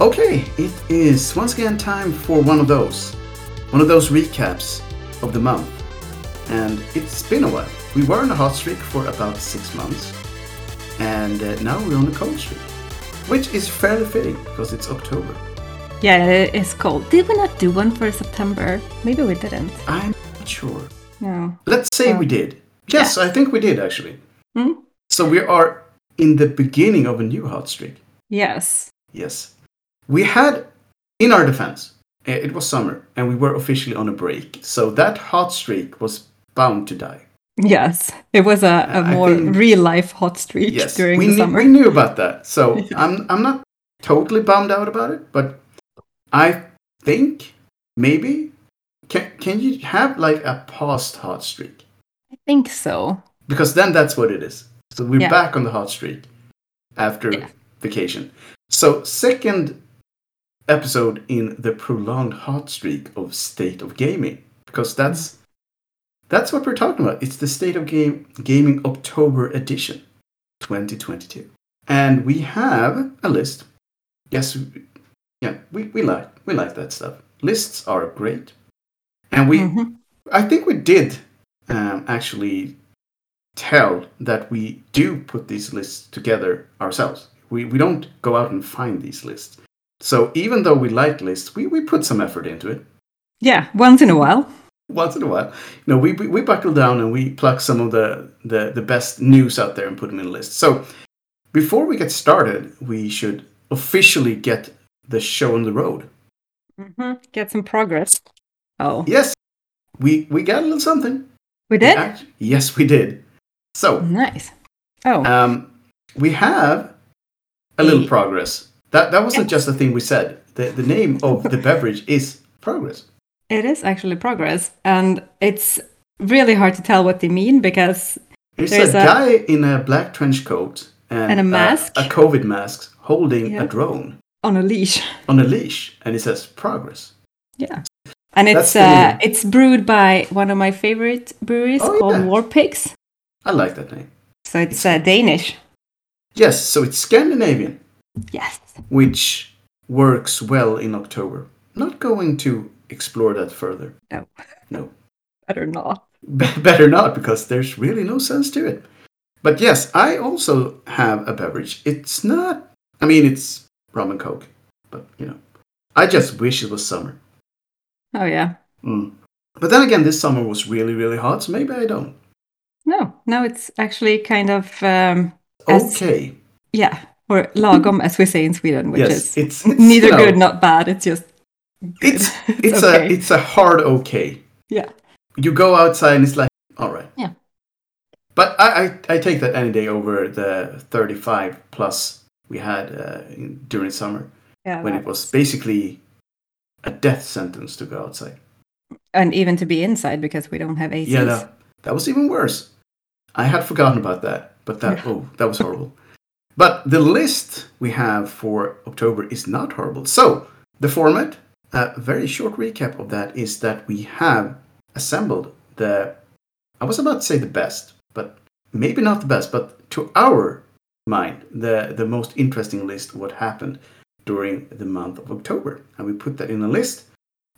Okay, it is once again time for one of those. One of those recaps of the month. And it's been a while. We were on a hot streak for about six months. And uh, now we're on a cold streak. Which is fairly fitting because it's October. Yeah, it is cold. Did we not do one for September? Maybe we didn't. I'm not sure. No. Let's say Oh. we did. Yes, I think we did actually. Hmm? So we are in the beginning of a new hot streak. Yes. Yes. We had, in our defense, it was summer and we were officially on a break. So that hot streak was bound to die. Yes. It was a more think- real life hot streak Yes, during the knew, summer. we knew about that. So I'm, I'm not totally bummed out about it, but I think maybe can, can you have like a past hot streak? I think so. Because then that's what it is. So we're Yeah. back on the hot streak after Yeah. vacation. So second episode in the prolonged hot streak of State of Gaming because that's that's what we're talking about. It's the State of Game Gaming October edition 2022. And we have a list. Yes, yeah, we, we like we like that stuff. Lists are great. And we Mhm. I think we did um, actually tell that we do put these lists together ourselves. We, we don't go out and find these lists. So even though we like lists, we, we put some effort into it. Yeah, once in a while. Once in a while, you know, we, we, we buckle down and we pluck some of the, the, the best news out there and put them in a list. So before we get started, we should officially get the show on the road. hmm Get some progress. Oh, Yes, we, we got a little something. we did? Act- yes, we did. So Nice. Oh, Um, we have a little progress. That that wasn't just a thing we said. The the name of the beverage is progress. it is actually progress. And it's really hard to tell what they mean because There's, There's a, a- guy in a black trench coat and, And a mask. a, COVID mask, holding Yeah. a drone on a leash. on a leash, and it says progress. Yeah. And it's uh, it's brewed by one of my favorite breweries Oh, called yeah. War Pigs. I like that name. So it's uh, Danish. Yes, so it's Scandinavian, Yes. Which works well in October. Not going to explore that further. No. No. Better not. Be- better not because there's really no sense to it. But yes, I also have a beverage. It's not, I mean, it's rum and coke, but you know, I just wish it was summer. Oh yeah. Mm. But then again, this summer was really, really hot, so maybe I don't. No, no, it's actually kind of um, As- Okay. yeah, or lagom as we say in Sweden, which yes, is it's, it's neither good, not bad. It's just good. It's it's okay. a it's a hard okay. yeah, You go outside and it's like, all right. Yeah. But I, I, I take that any day over the 35 plus we had uh, in, during summer. yeah. when it was basically a death sentence to go outside. and even to be inside because we don't have ACs. Yeah, no, that was even worse. I had forgotten about that, but that oh, that was horrible. But the list we have for October is not horrible. So the format, a very short recap of that is that we have assembled the. I was about to say the best, but maybe not the best, but to our mind, the the most interesting list what happened during the month of October, and we put that in a list.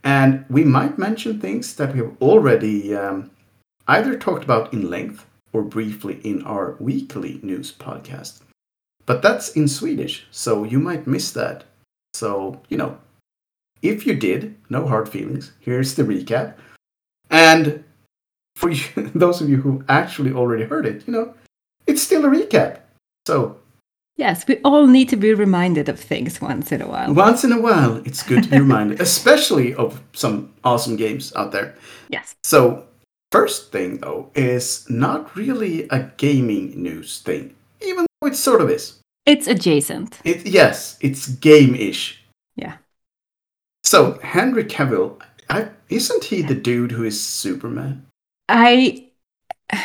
And we might mention things that we have already um, either talked about in length or briefly in our weekly news podcast. But that's in Swedish, so you might miss that. So, you know, if you did, no hard feelings. Here's the recap. And for you, those of you who actually already heard it, you know, it's still a recap. So, Yes, we all need to be reminded of things once in a while. once in a while, it's good to be reminded, especially of some awesome games out there. Yes. So, first thing though is not really a gaming news thing, even though it sort of is. It's adjacent. It yes, it's game-ish. Yeah. So Henry Cavill, I, isn't he the dude who is Superman? I.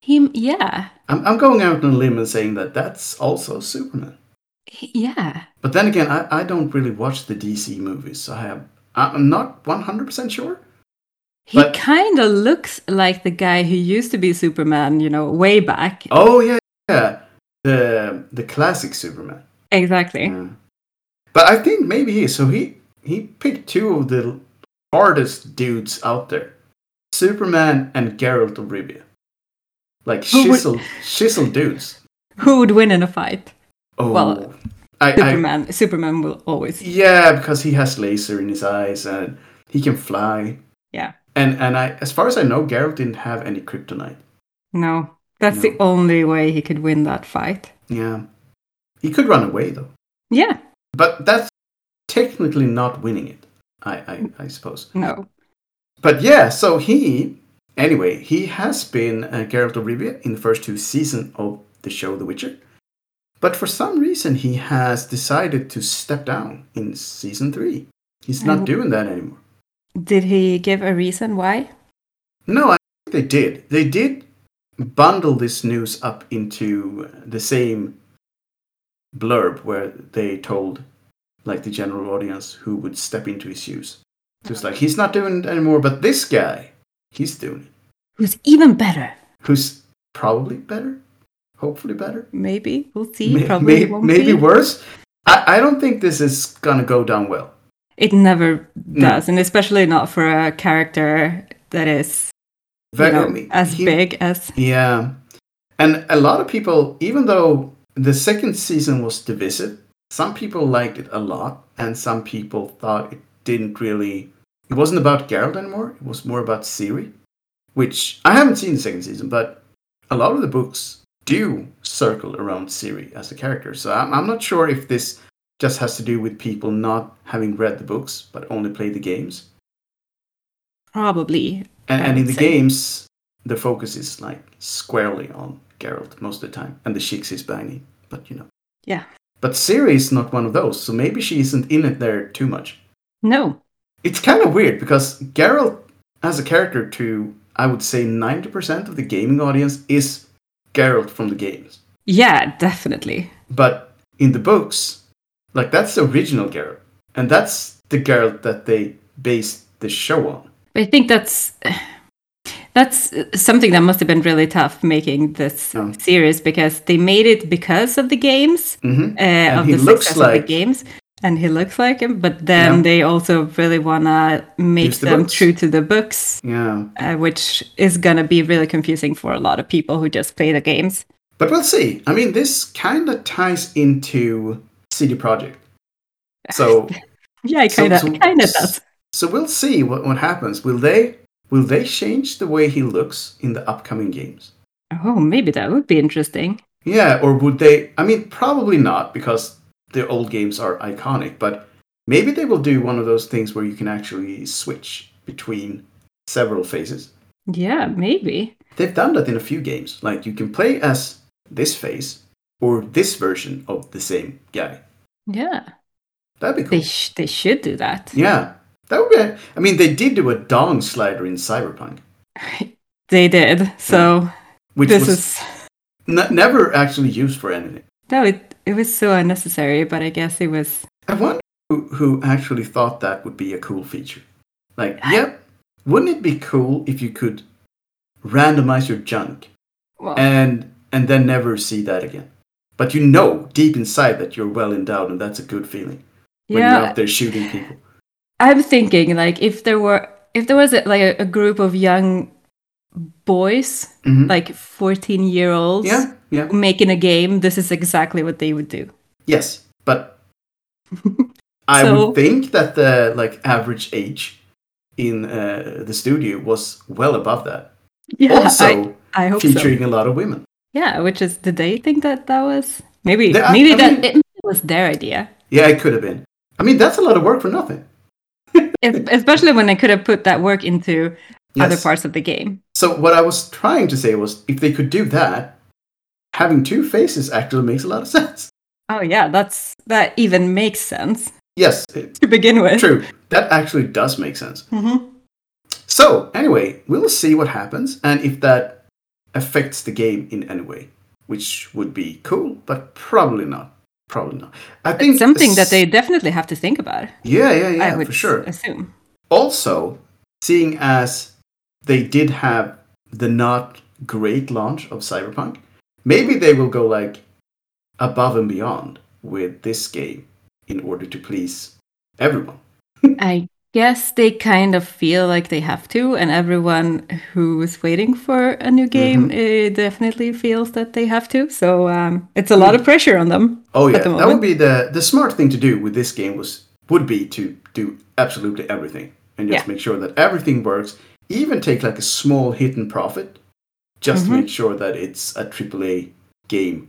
Him, yeah. I'm, I'm going out on a limb and saying that that's also Superman. Yeah. But then again, I, I don't really watch the DC movies, so I have I'm not 100% sure. He But- kind of looks like the guy who used to be Superman, you know, way back. Oh yeah, yeah, the the classic Superman. Exactly. Yeah. But I think maybe he. So he he picked two of the hardest dudes out there, Superman and Geralt of Rivia. Like Who would- chisel chisel dudes. Who would win in a fight? Oh, Well, I, I Superman. Superman will always. yeah, because he has laser in his eyes and he can fly. Yeah. And and I, as far as I know, Geralt didn't have any kryptonite. No, that's the only way he could win that fight. Yeah, he could run away though. Yeah. But that's technically not winning it. I I, I suppose. No. But yeah, so he anyway he has been uh, Geralt of Rivia in the first two seasons of the show The Witcher. But for some reason, he has decided to step down in season three. He's not doing that anymore. Did he give a reason why? No, I think they did. They did bundle this news up into the same blurb where they told like the general audience who would step into his shoes. So it's like he's not doing it anymore, but this guy, he's doing it. Who's even better? Who's probably better, hopefully better, Maybe we'll see. May- Probably may- won't maybe be. worse. I, I don't think this is gonna go down well. It never No. does, and especially not for a character that is you know, as he- big as. Yeah. And a lot of people, even though the second season was divisive, some people liked it a lot, and some people thought it didn't really. It wasn't about Geralt anymore, it was more about Ciri. Which I haven't seen the second season, but a lot of the books do circle around Ciri as a character. So I'm, I'm not sure if this just has to do with people not having read the books, but only played the games. Probably. And, and in the say. games, the focus is like squarely on Geralt most of the time, and the chicks is banging. But you know. Yeah. But Ciri is not one of those, so maybe she isn't in it there too much. No. It's kind of weird because Geralt, as a character, to I would say ninety percent of the gaming audience is Geralt from the games. Yeah, definitely. But in the books, like that's the original Geralt, and that's the Geralt that they based the show on. I think that's that's something that must have been really tough making this Oh. series because they made it because of the games, hmm uh, of he the looks success of the games, and he looks like him. But then Yeah. they also really wanna make the them books. true to the books, Yeah. uh, which is gonna be really confusing for a lot of people who just play the games. But we'll see. I mean, this kind of ties into CD Projekt. So, Yeah, it kind of so- kind of does. So we'll see what, what happens. Will they will they change the way he looks in the upcoming games? Oh, maybe that would be interesting. Yeah, or would they? I mean, probably not because the old games are iconic. But maybe they will do one of those things where you can actually switch between several phases. Yeah, maybe. They've done that in a few games. Like you can play as this phase or this version of the same guy. Yeah, That'd be cool. they sh- they should do that. Yeah, that would be. I mean, they did do a dong slider in Cyberpunk, They did. So which this is n- never actually used for anything. no, it it was so unnecessary, but I guess it was. I wonder who, who actually thought that would be a cool feature. Like, yep, wouldn't it be cool if you could randomize your junk Well, and and then never see that again? But you know deep inside that you're well endowed, and that's a good feeling when you're out there shooting people. I'm thinking like if there were if there was a, like a, a group of young boys, Mhm. like 14 year olds, Yeah, yeah, making a game, this is exactly what they would do. yes, but I So- would think that the like average age in uh, the studio was well above that. Yeah, also I, I hope so. featuring a lot of women. Yeah, which is did they think that that was maybe I- maybe I that mean- it was their idea, Yeah, it could have been. I mean, that's a lot of work for nothing. Es- especially when they could have put that work into other parts of the game. So what I was trying to say was, if they could do that, having two faces actually makes a lot of sense. Oh yeah, that's that even makes sense Yes, it- to begin with. true. That actually does make sense. hmm So anyway, we'll see what happens and if that affects the game in any way, which would be cool, but probably not. Probably not. I think It's something that they definitely have to think about. Yeah, yeah, I yeah, would for sure. assume. Also, seeing as they did have the not great launch of Cyberpunk, maybe they will go like above and beyond with this game in order to please everyone. I guess they kind of feel like they have to, and everyone who is waiting for a new game Mm-hmm. definitely feels that they have to. So um, it's a lot of pressure on them. Oh yeah, the that would be the the smart thing to do with this game was would be to do absolutely everything and just Yeah. make sure that everything works. Even take like a small hidden profit, just Mm-hmm. to make sure that it's a AAA game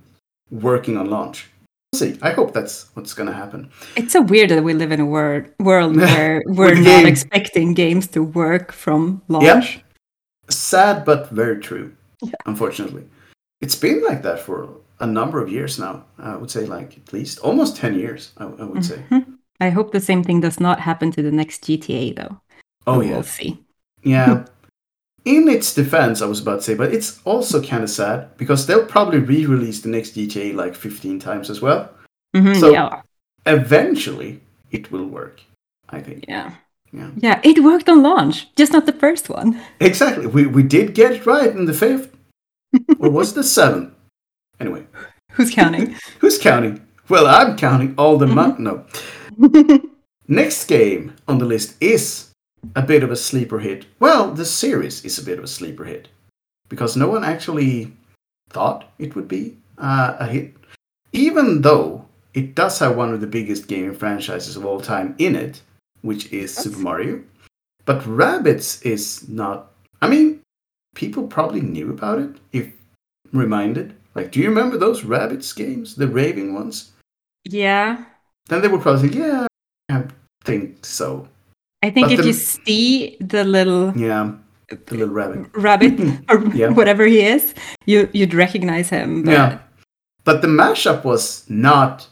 working on launch. We'll see. I hope that's what's gonna happen. It's so weird that we live in a wor- world where we're not game. expecting games to work from launch. Sad but very true. yeah. Unfortunately, it's been like that for a number of years now. I would say like at least almost ten years. I, I would say. Mm-hmm. I hope the same thing does not happen to the next GTA, though. Oh But yeah. We'll see. Yeah. In its defense, I was about to say, but it's also kind of sad because they'll probably re-release the next GTA like 15 times as well. Mhm, So- yeah. Eventually, it will work. I think. Yeah. Yeah. Yeah, it worked on launch, just not the first one. Exactly. We we did get it right in the fifth, or was it the seventh? Anyway, Who's counting? who's counting? Well, I'm counting all the month. No. Next game on the list is a bit of a sleeper hit. Well, the series is a bit of a sleeper hit because no one actually thought it would be uh, a hit, even though it does have one of the biggest gaming franchises of all time in it, which is Super Mario. But Rabbids is not. I mean, people probably knew about it if reminded. Like, do you remember those Rabbids games, the raving ones? yeah. Then they would probably say, "Yeah, I think so." I think But if the- you see the little Yeah, the little rabbit. rabbit or Yeah. whatever he is, you you'd recognize him. But Yeah, but the mashup was not.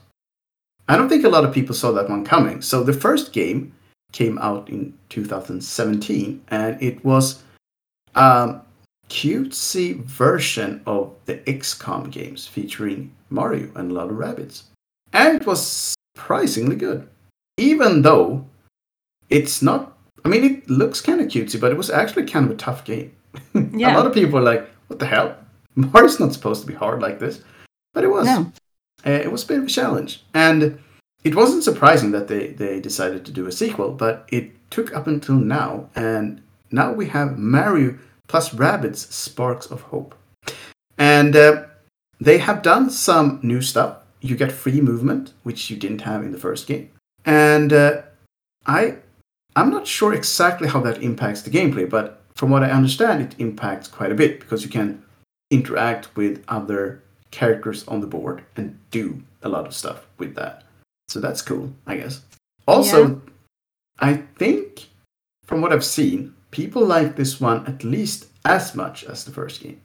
I don't think a lot of people saw that one coming. So the first game came out in 2017, and it was a cutesy version of the XCOM games featuring Mario and a lot of rabbits, and it was surprisingly good, even though it's not. I mean, it looks kind of cutesy, but it was actually kind of a tough game. Yeah. a lot of people were like, "What the hell? Mario's not supposed to be hard like this," but it was. No. Uh, it was a bit of a challenge, and it wasn't surprising that they they decided to do a sequel. But it took up until now, and now we have Mario plus Rabbids Sparks of Hope, and uh, they have done some new stuff. You get free movement, which you didn't have in the first game, and uh, I I'm not sure exactly how that impacts the gameplay, but from what I understand, it impacts quite a bit because you can interact with other characters on the board and do a lot of stuff with that. So that's cool, I guess. Also, Yeah. I think from what I've seen, people like this one at least as much as the first game.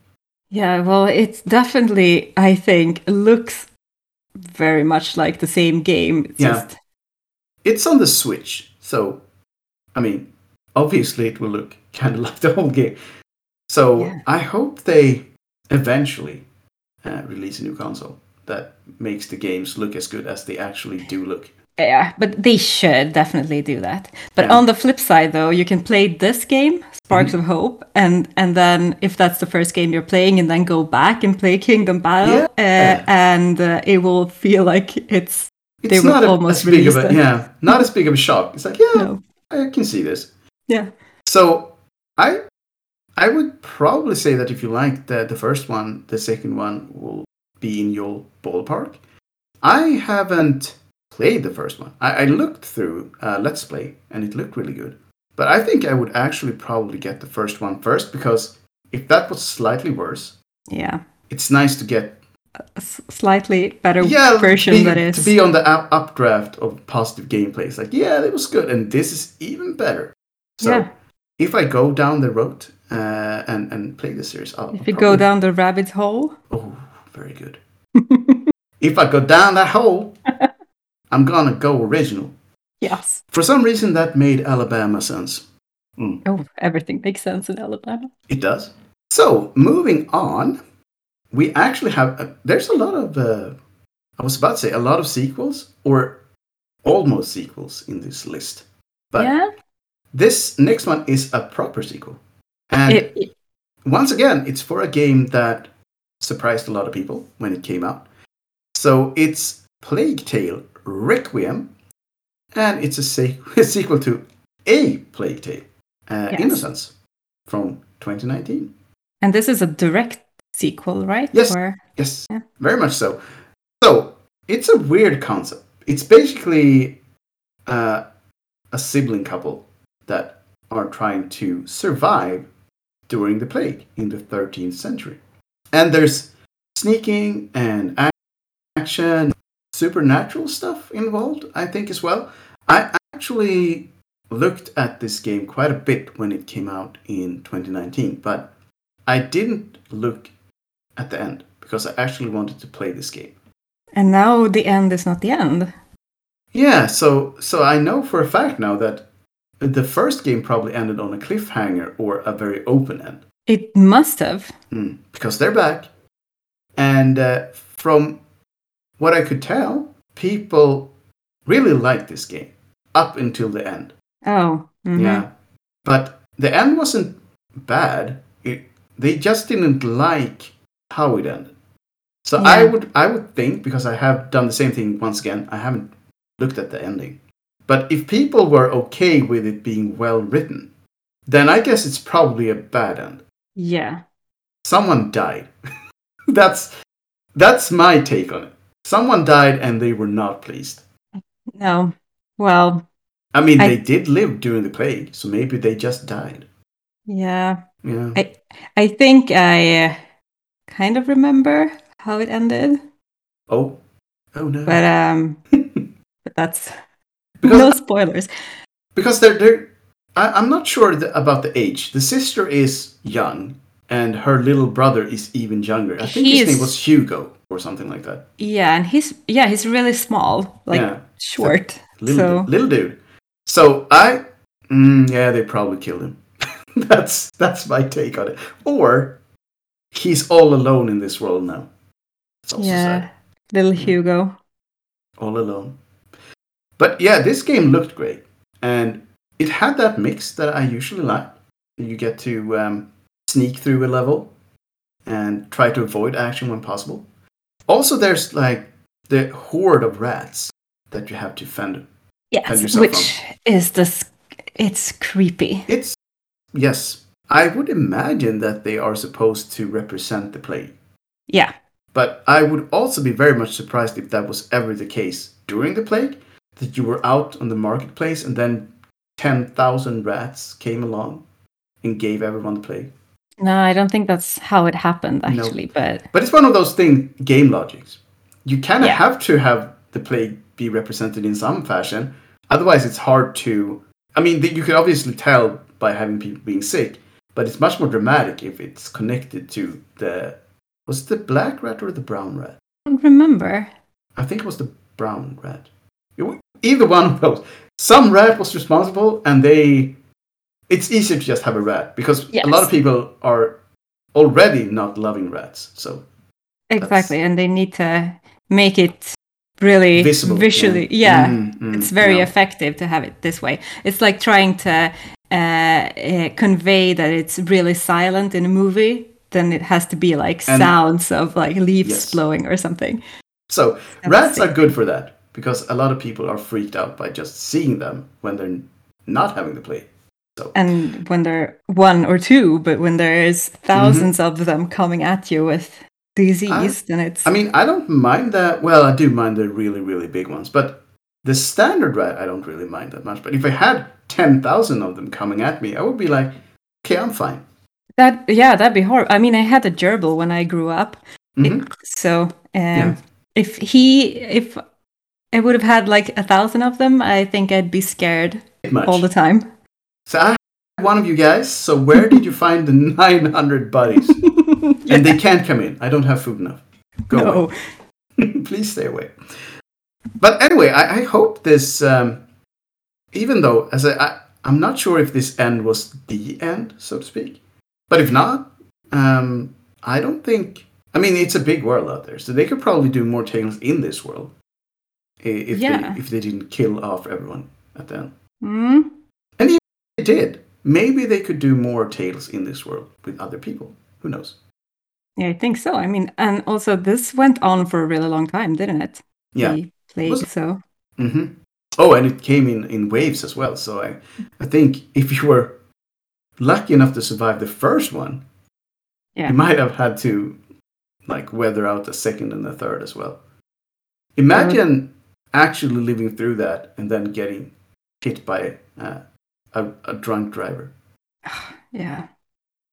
Yeah, well, it's definitely, I think, looks very much like the same game. It's Yeah. just It's on the Switch, so I mean, obviously it will look kind of like the whole game. So Yeah. I hope they eventually uh, release a new console that makes the games look as good as they actually do look. yeah, but they should definitely do that. But Yeah. on the flip side, though, you can play this game, Sparks of Hope, and and then if that's the first game you're playing, and then go back and play Kingdom Battle, Yeah. uh, and uh, it will feel like it's they It's were not a, almost as big of a yeah, not as big of a shock. It's like yeah, no, I can see this. yeah, So I I would probably say that if you like the the first one, the second one will be in your ballpark. I haven't played the first one. I, I looked through uh, Let's Play and it looked really good. But I think I would actually probably get the first one first because if that was slightly worse, yeah, it's nice to get a slightly better yeah version be, that is to be on the up, updraft of positive gameplay. It's like yeah, that was good, and this is even better. So Yeah. if I go down the road uh, and and play the series, I'll If you probably- go down the rabbit hole, oh, very good. if I go down that hole, I'm gonna go original. yes. For some reason, that made Alabama sense. Oh, everything makes sense in Alabama. It does. So moving on, we actually have uh, there's a lot of uh, I was about to say a lot of sequels or almost sequels in this list, but yeah, this next one is a proper sequel, and It- it- once again, it's for a game that surprised a lot of people when it came out. So it's Plague Tale Requiem, and it's a, se- a sequel to a Plague Tale, uh, Yes. Innocence, from 2019. And this is a direct sequel, right? Yes. Or Yes, Yeah. very much so. So it's a weird concept. It's basically uh, a sibling couple that are trying to survive during the plague in the 13th century. And there's sneaking and action, supernatural stuff involved, I think, as well. I actually looked at this game quite a bit when it came out in 2019, but I didn't look at the end because I actually wanted to play this game. and now the end is not the end. Yeah, so so I know for a fact now that the first game probably ended on a cliffhanger or a very open end. It must have. Mm, because they're back. And uh, from what I could tell, people really liked this game up until the end. Oh. mhm. Yeah. But the end wasn't bad. It, they just didn't like how it ended. So I would I would think because I have done the same thing once again. I haven't looked at the ending. But if people were okay with it being well written, then I guess it's probably a bad end. Yeah. Someone died. that's that's my take on it. Someone died and they were not pleased. No. Well, I mean, I- they did live during the plague, so maybe they just died. yeah. Yeah. I I think I uh, kind of remember how it ended, Oh. Oh no. but um, but that's because no spoilers. because they're they're I, I'm not sure th- about the age. The sister is young, and her little brother is even younger. I think his name was Hugo or something like that. Yeah, and he's yeah he's really small, like yeah, short. little so dude, little dude. So I, mm, yeah, they probably killed him. that's that's my take on it. Or he's all alone in this world now. Yeah, sad. little Hugo. all alone. But yeah, this game looked great, and it had that mix that I usually like. You get to um, sneak through a level and try to avoid action when possible. Also, there's like the horde of rats that you have to fend. Yes, which is this. It's creepy. It's yes, I would imagine that they are supposed to represent the plague. Yeah, But I would also be very much surprised if that was ever the case during the plague, that you were out on the marketplace and then 10,000 rats came along and gave everyone the plague. no, I don't think that's how it happened No. actually. But But it's one of those thing game logics. You kind of Yeah. have to have the plague be represented in some fashion. Otherwise, it's hard to. I mean, you could obviously tell by having people being sick, but it's much more dramatic if it's connected to the. Was it the black rat or the brown rat? I don't remember. I think it was the brown rat. Either one of those. Some rat was responsible, and they. It's easier to just have a rat because a lot of people are already not loving rats. So Exactly, and they need to make it really visible. visually. Yeah, Mm, mm, it's very yeah. effective to have it this way. It's like trying to uh, uh, convey that it's really silent in a movie. Then it has to be like And- sounds of like leaves Yes. blowing or something. So rats are good for that because a lot of people are freaked out by just seeing them when they're not having the plague. And when they're one or two, but when there's 1000s Mm-hmm. of them coming at you with disease, then it's I mean, I don't mind that. Well, I do mind the really, really big ones, but the standard rat, I don't really mind that much. But if I had 10,000 of them coming at me, I would be like, okay, I'm fine. that. Yeah, that'd be horrible. I mean, I had a gerbil when I grew up, Mhm. It- so um, Yeah. if he if I would have had like a thousand of them, I think I'd be scared all the time. So I have one of you guys. So where did you find the 900 buddies? And they can't come in. I don't have food enough. Go away. Please stay away. But anyway, I, I hope this, um, even though as I, I, I'm not sure if this end was the end, so to speak. But if not, um, I don't think. I mean, it's a big world out there, so they could probably do more tales in this world if Yeah. they if they didn't kill off everyone at the end. Mm? They did. Maybe they could do more tales in this world with other people. Who knows? Yeah, I think so. I mean, and also this went on for a really long time, didn't it? Yeah. The plague, Was- so hmm Oh, and it came in in waves as well. So I, I think if you were lucky enough to survive the first one, Yeah. you might have had to like weather out the second and the third as well. Imagine actually living through that and then getting hit by uh, a, a drunk driver. Yeah.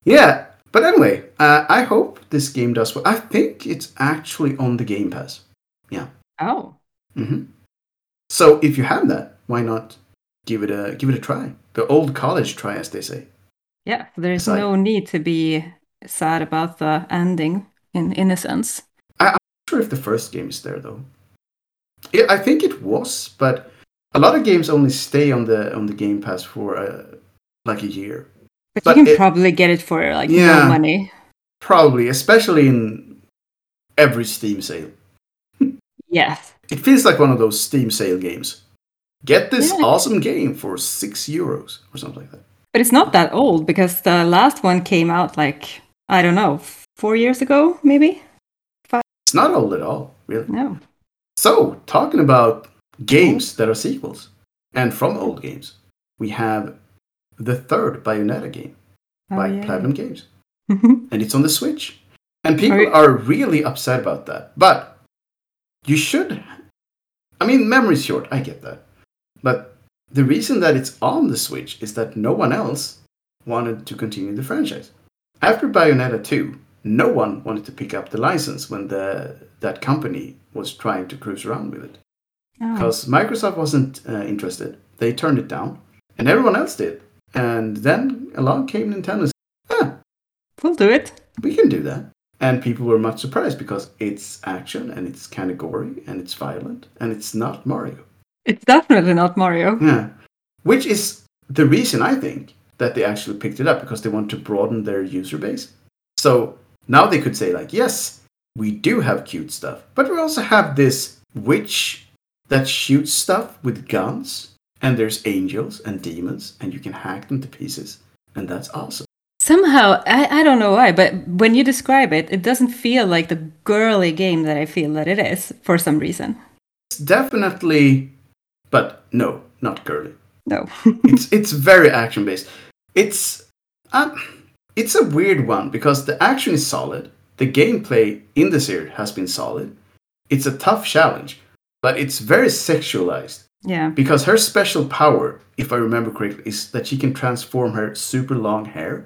Yeah, but anyway, uh, I hope this game does well. I think it's actually on the Game Pass. Yeah. Oh. hmm So if you have that, why not give it a give it a try? The old college try, as they say. Yeah. There's Aside- no need to be sad about the ending in innocence. I I'm not sure if the first game is there though. Yeah, I think it was, but a lot of games only stay on the on the Game Pass for uh, like a year. But, But you can it- probably get it for like Yeah. no money. Probably, especially in every Steam sale. Yes. It feels like one of those Steam sale games. Get this Yeah. awesome game for six euros or something like that. But it's not that old because the last one came out like, I don't know, four years ago, maybe? It's not old at all, really. No. So, talking about games that are sequels and from old games, we have the third Bayonetta game Oh, by yeah. Platinum Games, Mhm. and it's on the Switch. And people Are you- are really upset about that. But you should. I mean, memory's short, I get that. But the reason that it's on the Switch is that no one else wanted to continue the franchise. After Bayonetta 2, no one wanted to pick up the license when the that company was trying to cruise around with it Oh. because Microsoft wasn't uh, interested. They turned it down, and everyone else did. And then along came Nintendo. and said, Ah, We'll do it. we can do that. And people were much surprised because it's action and it's kind of gory and it's violent and it's not Mario. It's definitely not Mario. Yeah. Which is the reason I think that they actually picked it up because they want to broaden their user base. So now they could say, like, yes, we do have cute stuff, but we also have this witch that shoots stuff with guns, and there's angels and demons, and you can hack them to pieces, and that's awesome. Somehow, I, I don't know why, but when you describe it, it doesn't feel like the girly game that I feel that it is for some reason. It's definitely, but no, not girly. No. it's it's very action based. It's um, it's a weird one because the action is solid. The gameplay in the series has been solid. It's a tough challenge, but it's very sexualized yeah. because her special power, if I remember correctly, is that she can transform her super long hair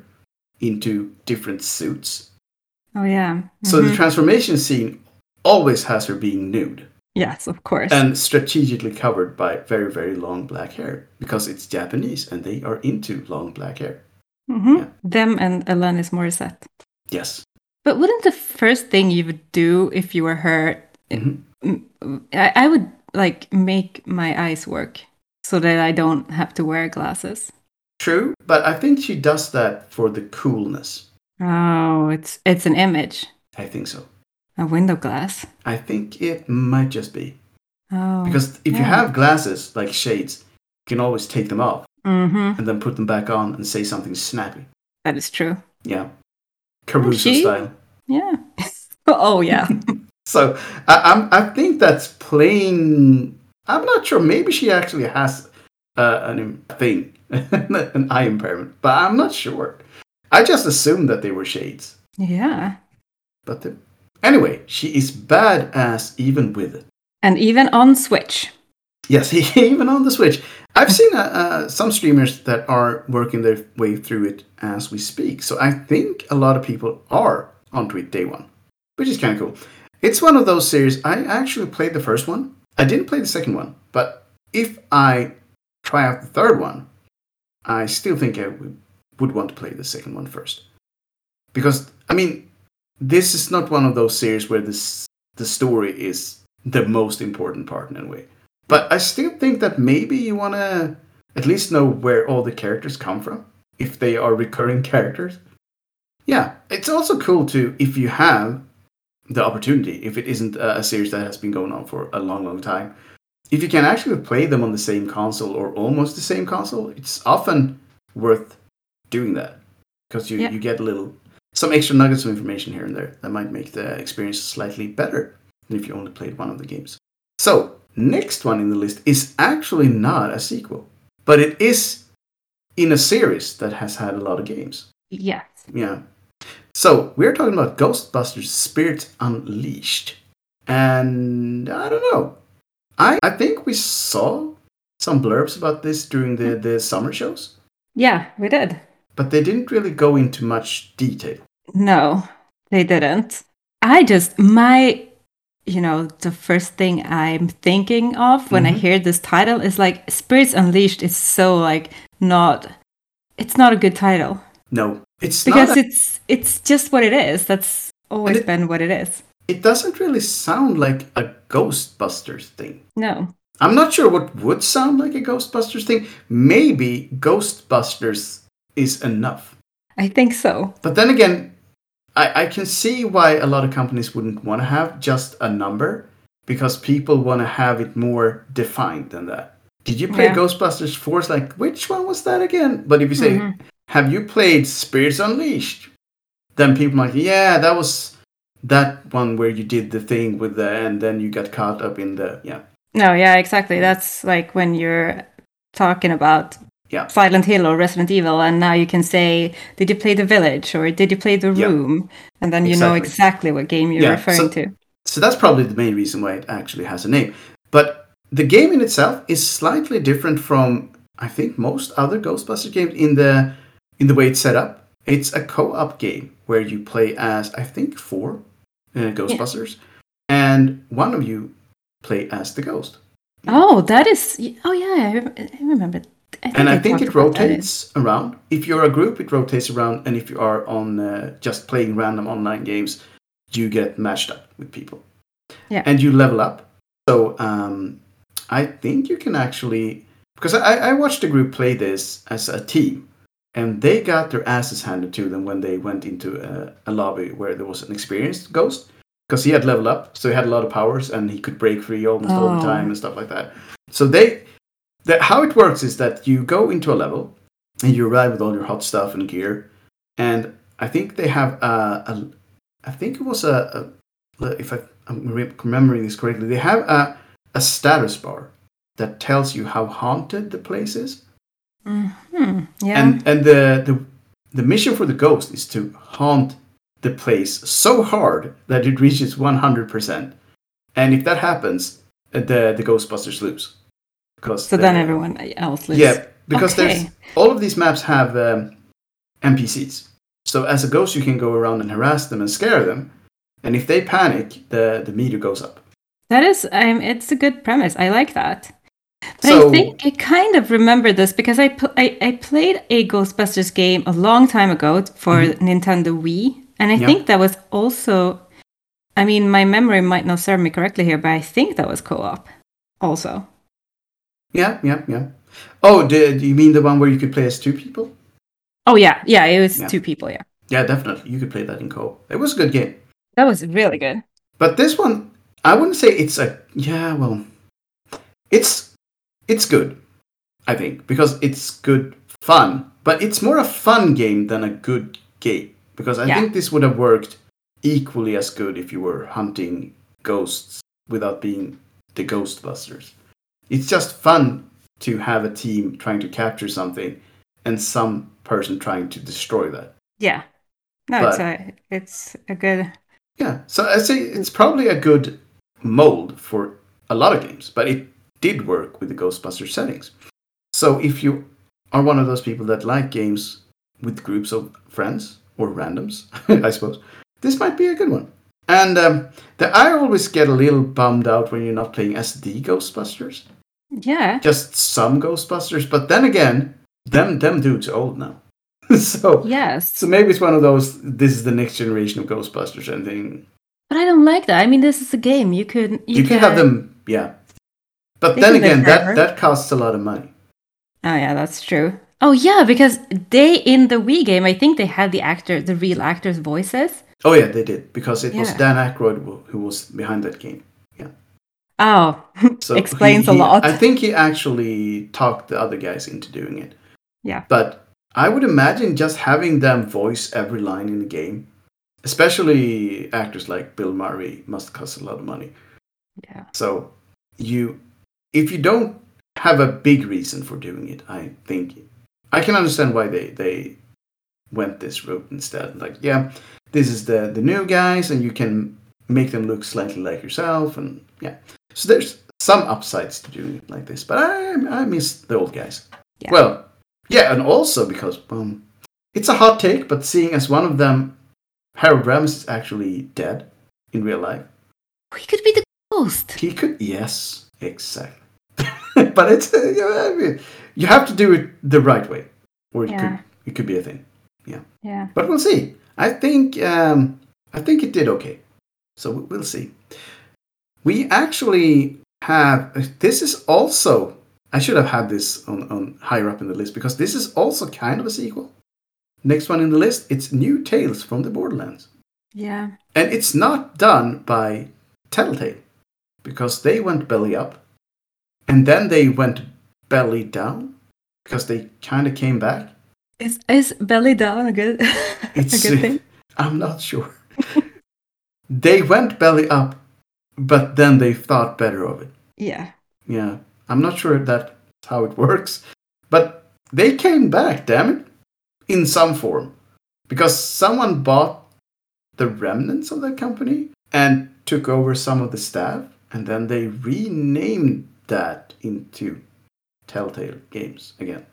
into different suits. Oh, yeah. So the Mhm. transformation scene always has her being nude yes, of course. and strategically covered by very very long black hair because it's Japanese and they are into long black hair. Mhm. yeah. Them and Alanis Morissette. Yes. But wouldn't the first thing you would do if you were her, Mhm. Mm, I, I would like make my eyes work so that I don't have to wear glasses. True, but I think she does that for the coolness. Oh, it's it's an image, I think so. a window glass. I think it might just be Oh, because if you have glasses like shades, you can always take them off hmm and then put them back on and say something snappy. that is true. Yeah, Caruso she- style. Yeah. oh yeah. So I, I'm, I think that's plain. I'm not sure. Maybe she actually has uh, an im- thing, an eye impairment, but I'm not sure. I just assumed that they were shades. yeah. But the, anyway, she is badass even with it. And even on Switch. Yes, even on the Switch. I've seen uh, uh, some streamers that are working their way through it as we speak. So I think a lot of people are onto it day one, which is kind of cool. It's one of those series. I actually played the first one. I didn't play the second one, but if I try out the third one, I still think I would, want to play the second one first. Because, I mean, this is not one of those series where this, the story is the most important part in a way. But I still think that maybe you want to at least know where all the characters come from, if they are recurring characters. Yeah, it's also cool to, if you have the opportunity, if it isn't a series that has been going on for a long, long time, if you can actually play them on the same console or almost the same console, it's often worth doing that because you, Yeah. you get a little some extra nuggets of information here and there that might make the experience slightly better than if you only played one of the games. So next one in the list is actually not a sequel, but it is in a series that has had a lot of games. Yes. Yeah. So we're talking about Ghostbusters Spirits Unleashed. And I don't know. I, I think we saw some blurbs about this during the, the summer shows, Yeah, we did. but they didn't really go into much detail. No, they didn't. I just, my, you know, the first thing I'm thinking of when I Mhm. hear this title is like Spirits Unleashed is so like not, it's not a good title No, it's because not. A, it's it's just what it is. That's always it- been what it is. It doesn't really sound like a Ghostbusters thing. No. I'm not sure what would sound like a Ghostbusters thing. Maybe Ghostbusters is enough. I think so. But then again, I, I can see why a lot of companies wouldn't want to have just a number because people want to have it more defined than that. Did you play Yeah. Ghostbusters 4? It's like, which one was that again? But if you say, Mhm. have you played Spirits Unleashed? Then people might, yeah, that was that one where you did the thing with the, and then you got caught up in the, yeah. No, yeah, exactly. That's like when you're talking about Yeah. Silent Hill or Resident Evil, and now you can say, "Did you play the Village?" or "Did you play the Yeah. Room?" And then you know Exactly. exactly what game you're Yeah, referring so- to. So that's probably the main reason why it actually has a name. But the game in itself is slightly different from I think most other Ghostbusters games in the in the way it's set up. It's a co-op game where you play as I think four uh, Ghostbusters, and one of you play as the ghost. Oh, that is. Oh yeah, I rem- I remember. I think and I I think it about that. rotates around. If you're a group, it rotates around, and if you are on uh, just playing random online games, you get matched up with people. Yeah. And you level up. So um, I think you can actually because I, I watched a group play this as a team, and they got their asses handed to them when they went into a, a lobby where there was an experienced ghost because he had leveled up, so he had a lot of powers and he could break free almost all the Oh. time and stuff like that. So they, the, how it works is that you go into a level and you arrive with all your hot stuff and gear, and I think they have a, a I think it was a, a if I, I'm remembering this correctly, they have a a status bar that tells you how haunted the place is, Mhm, Yeah. and and the the the mission for the ghost is to haunt the place so hard that it reaches 100%. And if that happens, uh, the the Ghostbusters lose. Because so then everyone else loses. yeah, because there's all of these maps have um, NPCs. So as a ghost, you can go around and harass them and scare them, and if they panic, the the meter goes up. That is, um, it's a good premise. I like that. But So- I think I kind of remember this because I, pl- I I played a Ghostbusters game a long time ago for Nintendo Wii, and I Mm-hmm. Think that was also. I mean, my memory might not serve me correctly here, but I think that was co-op, also. Yeah, yeah, yeah. Oh, do, do you mean the one where you could play as two people? Oh yeah, yeah, it was Yeah. two people. Yeah, Yeah, definitely. You could play that in co. Op. It was a good game. that was really good. But this one, I wouldn't say it's a yeah. Well, it's it's good, I think, because it's good fun. But it's more a fun game than a good game because I Yeah. think this would have worked equally as good if you were hunting ghosts without being the Ghostbusters. It's just fun to have a team trying to capture something and some person trying to destroy that. Yeah, no, But- it's a it's a good. Yeah, so I say it's probably a good mold for a lot of games, but it did work with the Ghostbusters settings. So if you are one of those people that like games with groups of friends or randoms, I suppose, this might be a good one. And um, the, I always get a little bummed out when you're not playing as the Ghostbusters, Yeah, just some Ghostbusters. But then again, them them dudes are old now, so yes, so maybe it's one of those. This is the next generation of Ghostbusters, and then but I don't like that. I mean, this is a game. You could you, you, can have them yeah but They then again that that costs a lot of money Oh yeah, that's true. Oh yeah, because they in the Wii game, I think they had the actor, the real actors' voices. oh yeah they did because it was dan Aykroyd who- who was behind that game Yeah. Oh, so explains he- a lot. i think he actually talked the other guys into doing it Yeah. but i would imagine just having them voice every line in the game especially actors like bill murray must cost a lot of money yeah. so you if you don't have a big reason for doing it, I think I can understand why they they went this route instead. Like, yeah, this is the the new guys, and you can make them look slightly like yourself, and yeah. So there's some upsides to doing it like this, but I I miss the old guys. Yeah. Well, yeah, and also because um, it's a hot take, but seeing as one of them, Harold Ramis is actually dead in real life. He could be the ghost. He could, yes, exactly. but it's uh, you, know, I mean, you have to do it the right way, or it Yeah. could it could be a thing. Yeah. Yeah. But we'll see. I think um, I think it did okay. So we- we'll see. We actually have this is also I should have had this on, on higher up in the list because this is also kind of a sequel. Next one in the list, it's New Tales from the Borderlands. Yeah. And it's not done by Telltale because they went belly up and then they went belly down because they kind of came back. Is is belly down a good a good thing? I'm not sure. they went belly up, but then they thought better of it. Yeah. Yeah, I'm not sure if that's how it works, but they came back, damn it, in some form. Because someone bought the remnants of that company and took over some of the staff, and then they renamed that into Telltale Games again.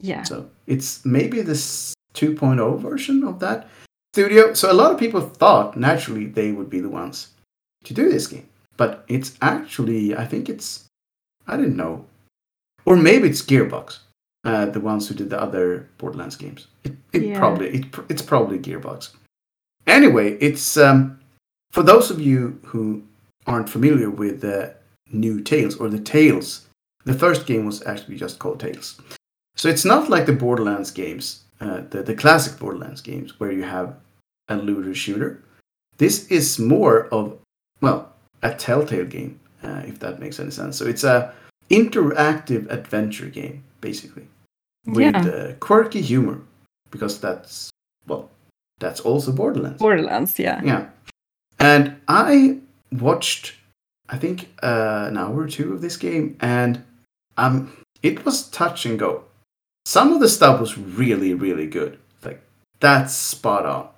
Yeah. So it's maybe this 2.0 version of that studio. So a lot of people thought naturally they would be the ones to do this game. But it's actually, I think it's, I didn't know. Or maybe it's Gearbox, uh, the ones who did the other Borderlands games. It, it Yeah. probably, it, it's probably Gearbox. Anyway, it's, um, for those of you who aren't familiar with the new Tales or the Tales, the first game was actually just called Tales. So it's not like the Borderlands games, uh, the, the classic Borderlands games, where you have a looter shooter. This is more of, well, a Telltale game, uh, if that makes any sense. So it's a interactive adventure game, basically, with Yeah. uh, quirky humor, because that's, well, that's also Borderlands. Borderlands, yeah. Yeah. And I watched, I think, uh, an hour or two of this game, and um, it was touch and go. Some of the stuff was really, really good. Like, that's spot on.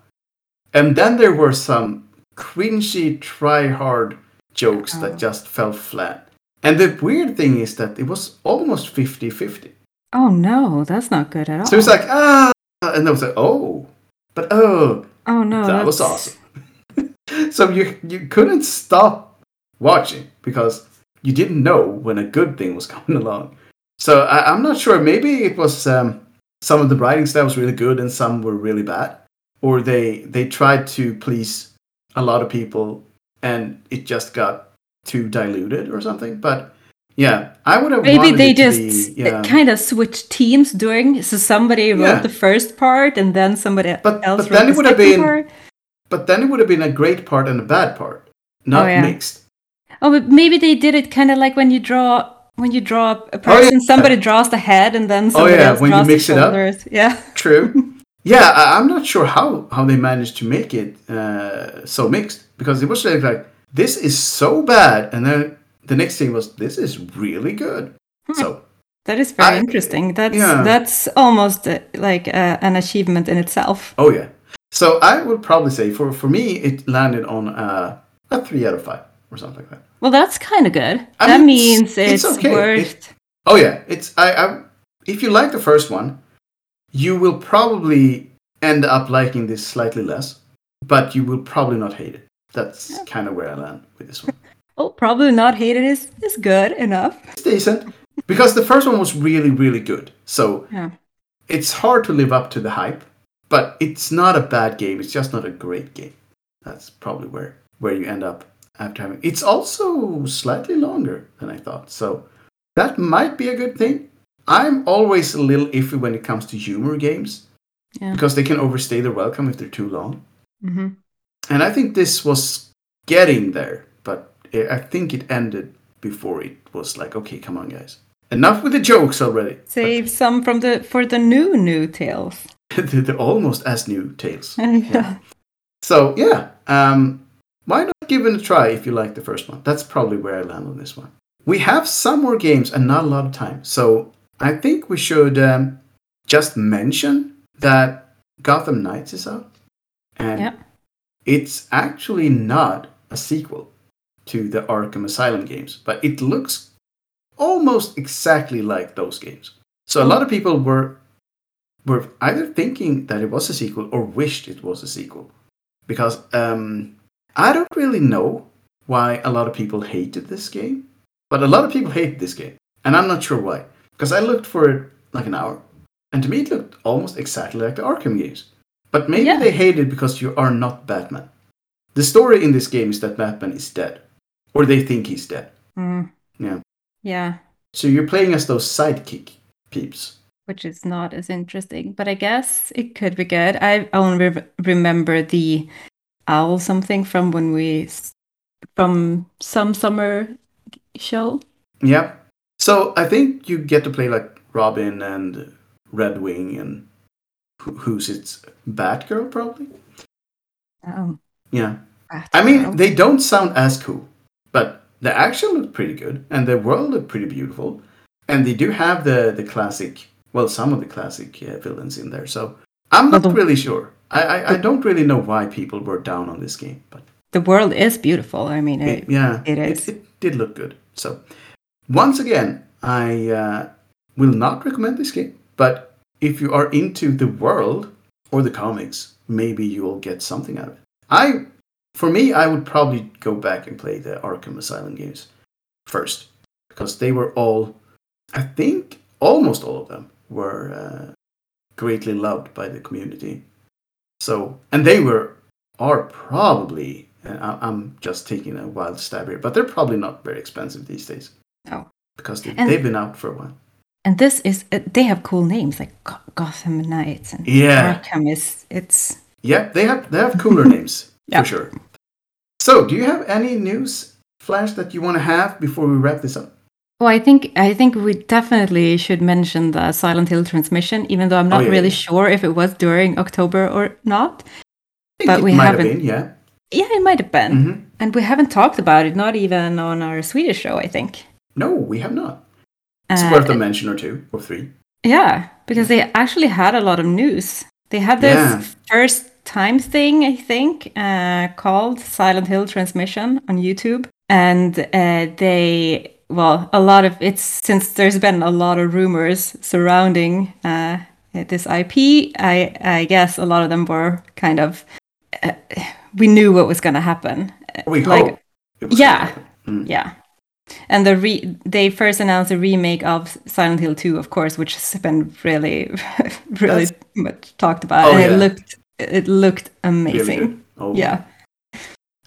And then there were some cringy, try hard jokes Oh. that just fell flat. And the weird thing is that it was almost 50 50. Oh no, that's not good at all. So it's like, ah, and I was like, oh, but oh, oh no, that was awesome. so you you couldn't stop watching because you didn't know when a good thing was coming along. So I, I'm not sure. Maybe it was um, some of the writing style was really good and some were really bad, or they they tried to please a lot of people and it just got too diluted or something. But yeah, I would have Maybe they just be, yeah. kind of switched teams doing. So somebody wrote Yeah. the first part, and then somebody But- else but wrote then the it would have been- part. But then it would have been a great part and a bad part, not Oh, yeah. mixed. Oh, but maybe they did it kind of like when you draw when you draw a person, Oh, yeah. somebody draws the head, and then somebody yeah, else when you draws mix the it up. shoulders. Yeah. True. yeah, I, I'm not sure how how they managed to make it uh, so mixed because it was like, like this is so bad, and then the next thing was this is really good. Hmm. So That is very I- interesting. That's yeah. that's almost uh, like uh, an achievement in itself. oh yeah, so I would probably say for for me it landed on uh, a three out of five or something like that. Well, that's kind of good. I that mean, means it's- it's, okay. worth. Oh yeah, it's I, I if you like the first one, you will probably end up liking this slightly less, but you will probably not hate it. That's kind of where I land with this one. Oh, probably not hated is is good enough. It's decent because the first one was really really good. So Yeah. it's hard to live up to the hype, but it's not a bad game. It's just not a great game. That's probably where where you end up after having. It's also slightly longer than I thought. So that might be a good thing. I'm always a little iffy when it comes to humor games Yeah. because they can overstay their welcome if they're too long. hmm And I think this was getting there, but I think it ended before it was like, okay, come on, guys, enough with the jokes already. Save some from the for the new new tales. they're, they're almost as new tales. yeah. So yeah, um, why not give it a try if you like the first one? That's probably where I land on this one. we have some more games and not a lot of time. So I think we should um, just mention that Gotham Knights is out. And Yeah. it's actually not a sequel to the Arkham Asylum games, but it looks almost exactly like those games. So a lot of people were were either thinking that it was a sequel or wished it was a sequel. Because um, I don't really know why a lot of people hated this game, but a lot of people hate this game, and I'm not sure why. Because I looked for it like an hour, and to me it looked almost exactly like the Arkham games. But maybe Yeah. they hate it because you are not Batman. The story in this game is that Batman is dead, or they think he's dead. Mm. Yeah. Yeah. So you're playing as those sidekick peeps. Which is not as interesting, but I guess it could be good. I only re- remember the owl something from when we from some summer show. Yeah. So I think you get to play like Robin and Red Wing and who's its Batgirl probably. Oh, Yeah. I mean, they don't sound as cool, but the action looked pretty good, and the world looked pretty beautiful, and they do have the the classic, well, some of the classic uh, villains in there. So I'm not Well, the- really sure. I, I I don't really know why people were down on this game, but the world is beautiful. I mean, it, it, yeah, it is. It, did look good. So once again, I uh, will not recommend this game, but if you are into the world or the comics, maybe you will get something out of it. I, for me, I would probably go back and play the Arkham Asylum games first because they were all, I think, almost all of them were uh, greatly loved by the community. So, and they were are probably, I- I'm just taking a wild stab here, but they're probably not very expensive these days Oh. because they, And- they've been out for a while. and this is uh, they have cool names like Gotham Knights and Yeah. Arkham is it's Yeah, they have they have cooler names Yeah. for sure. So, do you have any news flash that you want to have before we wrap this up? Well, I think I think we definitely should mention the Silent Hill transmission, even though I'm not Oh, yeah, really yeah. sure if it was during October or not. But we might have haven't- been, yeah. Yeah, it might have been, hmm and we haven't talked about it, not even on our Swedish show. I think. No, we have not. It's Uh, worth a mention or two or three. Yeah, because they actually had a lot of news. They had this Yeah. first time thing, I think, uh, called Silent Hill Transmission on YouTube. And uh, they, well, a lot of it's since there's been a lot of rumors surrounding uh, this IP, I, I guess a lot of them were kind of, uh, we knew what was going to happen. We like- hope. yeah. happen. Mm. Yeah. And the re- they first announced a remake of Silent Hill 2, of course, which has been really, really That's- much talked about, Oh, and yeah. it looked it looked amazing. good. Oh, Yeah,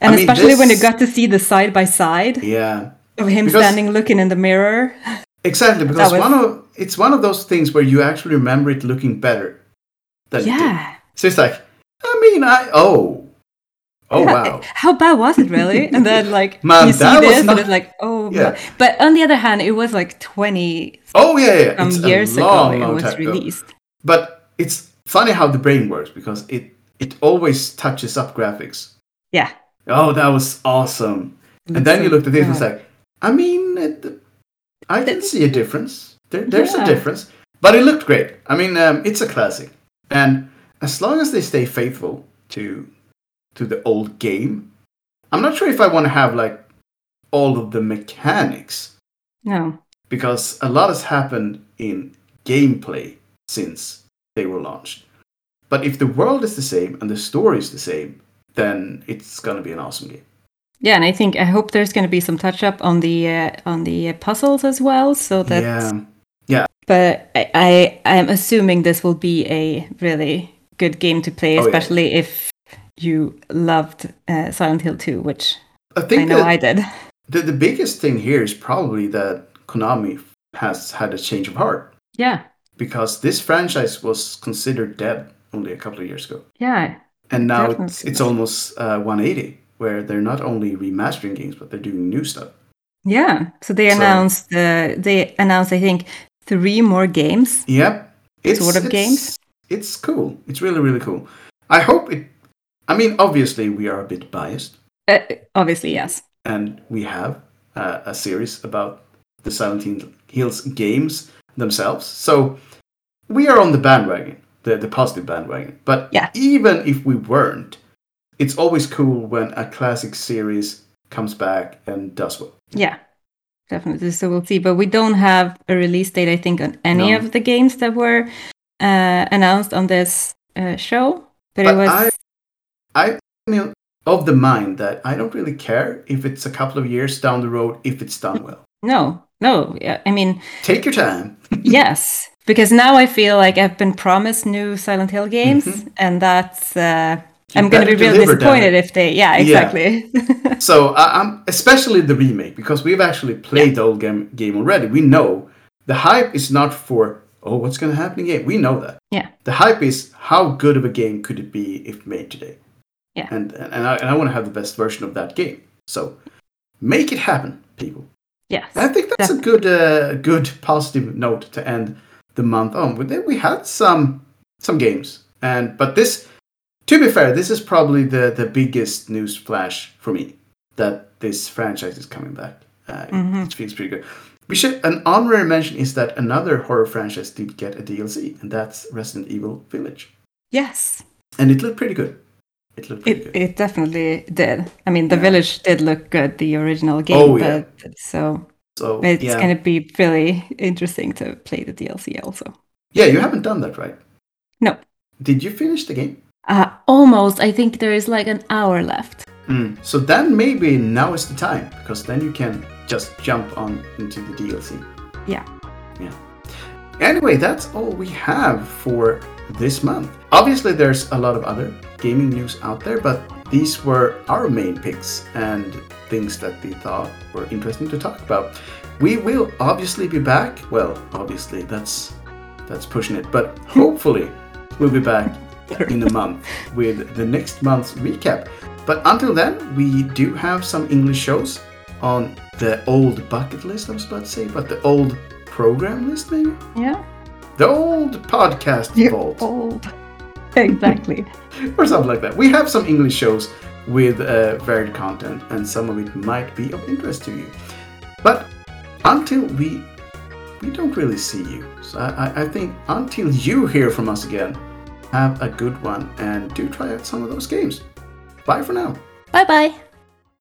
and I mean, especially when you got to see the side by side Yeah. Of him Because- standing looking in the mirror. Exactly, because was- one of it's one of those things where you actually remember it looking better than it. Yeah. So it's like, I mean, I oh, oh Yeah, wow, How bad was it really? And then like Man, you see this, not- and it's like, oh. Yeah. But on the other hand, it was like twenty oh yeah, yeah. some it's years a long, ago long it was time ago. released. But it's funny how the brain works because it it always touches up graphics. Yeah. Oh, that was awesome. And then you looked at it and was like, I mean, it, I can see a difference. There, there's Yeah. a difference, but it looked great. I mean, um, it's a classic, and as long as they stay faithful to to the old game, I'm not sure if I want to have like all of the mechanics no. because a lot has happened in gameplay since they were launched. But if the world is the same and the story is the same, then it's gonna be an awesome game. Yeah, and I think I hope there's going to be some touch up on the uh, on the uh, puzzles as well, so that. yeah, But I, I I'm assuming this will be a really good game to play, Oh, yeah. especially if you loved uh, Silent Hill 2, which I think I know I did. the, the biggest thing here is probably that Konami has had a change of heart. Yeah, because this franchise was considered dead only a couple of years ago, yeah, and now it's, it's almost uh, 180, where they're not only remastering games but they're doing new stuff. yeah. So they So- announced uh, they announced I think three more games. Yep. It's, Sort of it's- games? It's cool. It's really, really cool. I hope it. I mean, obviously, we are a bit biased, Uh, obviously, yes. and we have uh, a series about the Silent Hills games themselves. So we are on the bandwagon, the, the positive bandwagon. But Yeah. even if we weren't, it's always cool when a classic series comes back and does well. Yeah, definitely. So we'll see. But we don't have a release date, I think, on any No. of the games that were uh, announced on this uh, show. But, But it was. I- I mean, of the mind that I don't really care if it's a couple of years down the road if it's done well. No, no. yeah, I mean, Take your time. yes. Because now I feel like I've been promised new Silent Hill games, Mhm. and that's. Uh, You I'm going to be really disappointed if they. Yeah, Yeah. exactly. So I, I'm especially the remake because we've actually played the old game, game already. We know the hype is not for oh what's going to happen again. We know that. Yeah. The hype is how good of a game could it be if made today. Yeah. And and I, and I want to have the best version of that game. So make it happen, people. yes. I think that's a good uh, good positive note to end the month on. But then we had some some games, and but this, to be fair, this is probably the the biggest news flash for me that this franchise is coming back. Uh, it- Mhm. It feels pretty good. We should an honorary mention is that another horror franchise did get a DLC, and that's Resident Evil Village, yes. and it looked pretty good. It looked pretty It, good. it definitely did. I mean, the Yeah. village did look good, the original game, Oh, yeah. but so so it's yeah, going to be really interesting to play the DLC also. yeah, you haven't done that, right? No. Did you finish the game? Uh, almost. I think there is like an hour left. Mm. So then maybe now is the time because then you can just jump on into the DLC. Yeah. Yeah. Anyway, that's all we have for this month. Obviously, there's a lot of other gaming news out there, but these were our main picks and things that we thought were interesting to talk about. We will obviously be back. Well, obviously, that's that's pushing it, but hopefully, we'll be back in a month with the next month's recap. But until then, we do have some English shows on the old bucket list, I was about to say, but the old program list, maybe? Yeah. The old podcast vault, old. Exactly. or something like that. We have some English shows with uh, varied content, and some of it might be of interest to you. But until we we don't really see you, so I- I think until you hear from us again, have a good one and do try out some of those games. Bye for now. bye bye.